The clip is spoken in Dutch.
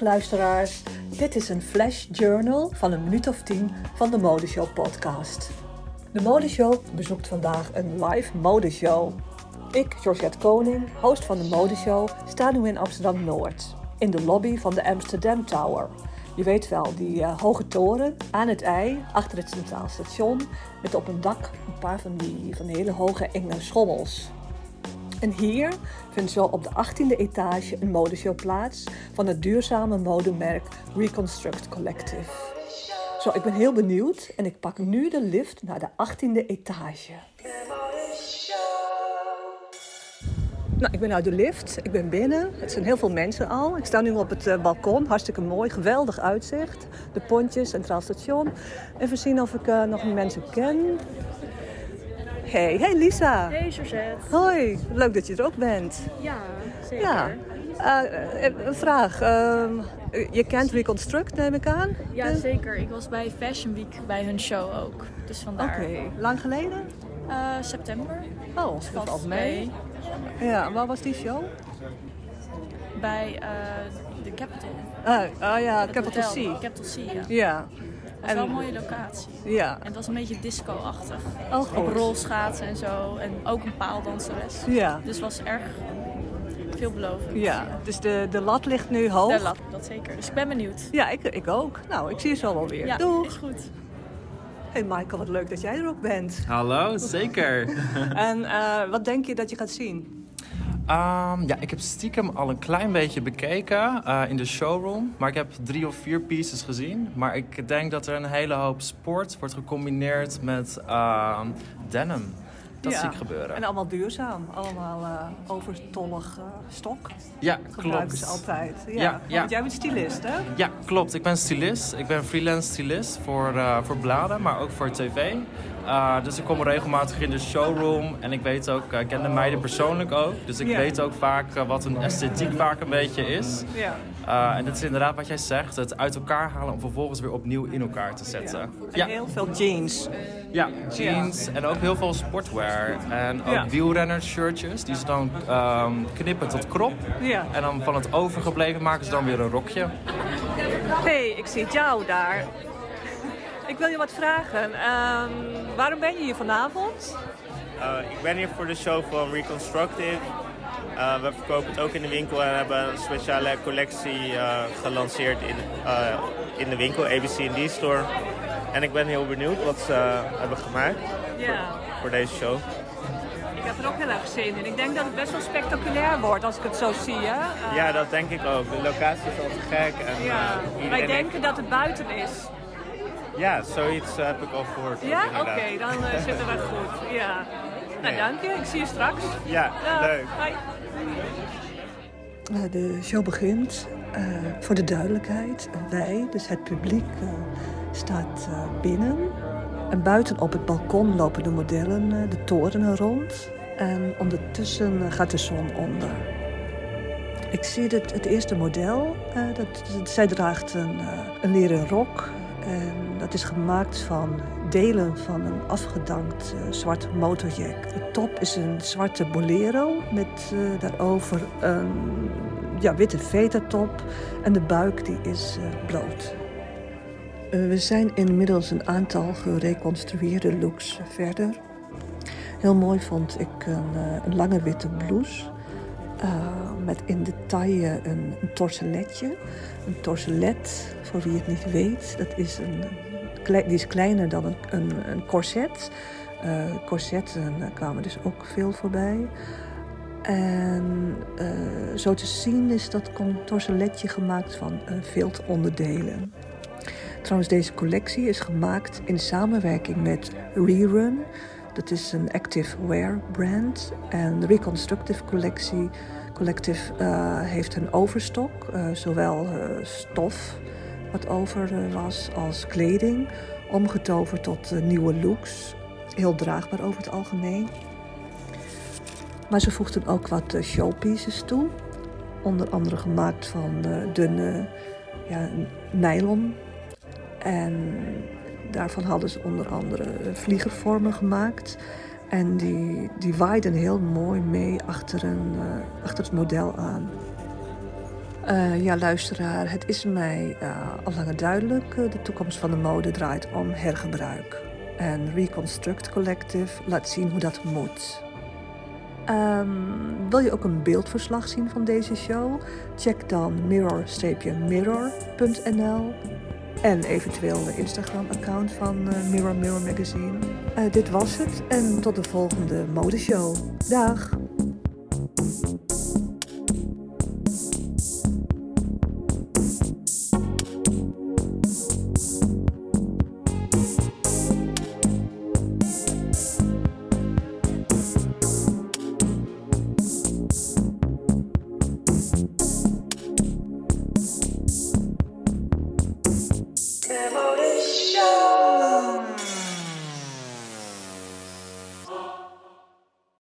Luisteraars, dit is een flash journal van een minuut of tien van de Modeshow podcast. De Modeshow bezoekt vandaag een live modeshow. Ik, Georgette Koning, host van de Modeshow, sta nu in Amsterdam-Noord. In de lobby van de Amsterdam Tower. Je weet wel, die uh, hoge toren aan het ei, achter het Centraal Station, met op een dak een paar van die, van hele hoge enge schommels. En hier vindt zo op de 18e etage een modeshow plaats van het duurzame modemerk Reconstruct Collective. Zo, ik ben heel benieuwd en ik pak nu de lift naar de 18e etage. Nou, ik ben uit de lift. Ik ben binnen. Het zijn heel veel mensen al. Ik sta nu op het uh, balkon. Hartstikke mooi. Geweldig uitzicht. De pontjes, Centraal Station. Even zien of ik uh, nog mensen ken. Hey, hey Lisa. Hey Josette. Hoi, leuk dat je er ook bent. Ja, zeker. Ja. Uh, een vraag. Uh, je kent Reconstruct, neem ik aan? Ja, zeker. Ik was bij Fashion Week bij hun show ook. Dus vandaar. Oké. Okay. Lang geleden? Uh, september. Oh, dat valt al mee. Ja, waar was die show? Bij de Capital. Ah, oh ja, Capital. C. Capital C, ja. Ja. Het is wel een mooie locatie. Ja. En het was een beetje disco-achtig. Oh, goed. Op rolschaatsen en zo. En ook een paaldanseres. Ja. Dus het was erg veelbelovend. Ja, dus de, de lat ligt nu hoog. De lat, dat zeker. Dus ik ben benieuwd. Ja, ik, ik ook. Nou, ik zie je zo wel weer. Ja, Doeg. is goed. Hey Michael, wat leuk dat jij er ook bent. Hallo, zeker. en uh, wat denk je dat je gaat zien? Um, ja, ik heb stiekem al een klein beetje bekeken uh, in de showroom. Maar ik heb drie of vier pieces gezien. Maar ik denk dat er een hele hoop sport wordt gecombineerd met uh, denim. Dat ja. zie ik gebeuren. En allemaal duurzaam. Allemaal uh, overtollig uh, stok. Ja, Gebruiken klopt. ze altijd. Ja. Ja, ja. Want jij bent stylist, hè? Ja, klopt. Ik ben stylist. Ik ben freelance stylist voor, uh, voor bladen, maar ook voor tv. Dus ik kom regelmatig in de showroom en ik weet ook, ik ken de meiden persoonlijk ook. Dus ik Ja. weet ook vaak wat hun esthetiek vaak een beetje is. Ja. Uh, en dat is inderdaad wat jij zegt, het uit elkaar halen om vervolgens weer opnieuw in elkaar te zetten. En heel veel jeans. Ja, jeans en ook heel veel sportwear. En ook Ja. wielrennershirtjes, die ze dan um, knippen tot krop. Ja. En dan van het overgebleven maken ze dan weer een rokje. hey, ik zie jou daar. Ik wil je wat vragen. Um, waarom ben je hier vanavond? Uh, ik ben hier voor de show van Reconstructive. Uh, we verkopen het ook in de winkel en hebben een speciale collectie uh, gelanceerd in, in de winkel, ABC&D Store. En ik ben heel benieuwd wat ze hebben gemaakt voor, voor deze show. Ik heb er ook heel erg zin in. Ik denk dat het best wel spectaculair wordt als ik het zo zie. Hè? Uh, Ja, dat denk ik ook. De locatie is al te gek. En, ja. uh, Wij iedereen denken dat het buiten is. Ja, zoiets heb ik al gehoord. Ja? Oké, okay, dan zitten we goed. Ja. Nou, dank je. Ik zie je straks. Ja, leuk. Eh, De show begint. Uh, voor de duidelijkheid, wij, dus het publiek, uh, staat binnen. En buiten op het balkon lopen de modellen de toren rond. En ondertussen gaat de zon onder. Ik zie het, het eerste model. Dat, zij draagt een, een leren rok. En dat is gemaakt van delen van een afgedankt uh, zwart motorjack. De top is een zwarte bolero met uh, daarover een ja, witte vetertop. En de buik die is uh, bloot. Uh, we zijn inmiddels een aantal gereconstrueerde looks verder. Heel mooi vond ik een, een lange witte blouse. Uh, met in de taille een, een. Een torselet, voor wie het niet weet, dat is een, die is kleiner dan een, een, een corset. Uh, corsetten kwamen dus ook veel voorbij. En uh, zo te zien is dat torseletje gemaakt van viltonderdelen. Trouwens, deze collectie is gemaakt in samenwerking met Rerun. Dat is een active wear brand. En de Reconstructive collectie, Collective uh, heeft een overstok. Uh, zowel uh, stof wat over was als kleding. Omgetoverd tot nieuwe looks. Heel draagbaar over het algemeen. Maar ze voegden ook wat showpieces toe. Onder andere gemaakt van dunne ja, nylon. En daarvan hadden ze onder andere vliegervormen gemaakt. En die, die waaiden heel mooi mee achter, een, uh, achter het model aan. Uh, ja, luisteraar, het is mij uh, al langer duidelijk. De toekomst van de mode draait om hergebruik. En Reconstruct Collective laat zien hoe dat moet. Um, wil je ook een beeldverslag zien van deze show? Check dan mirror-mirror.nl en eventueel de Instagram-account van Mirror Mirror Magazine. dit was het en tot de volgende modeshow. Dag!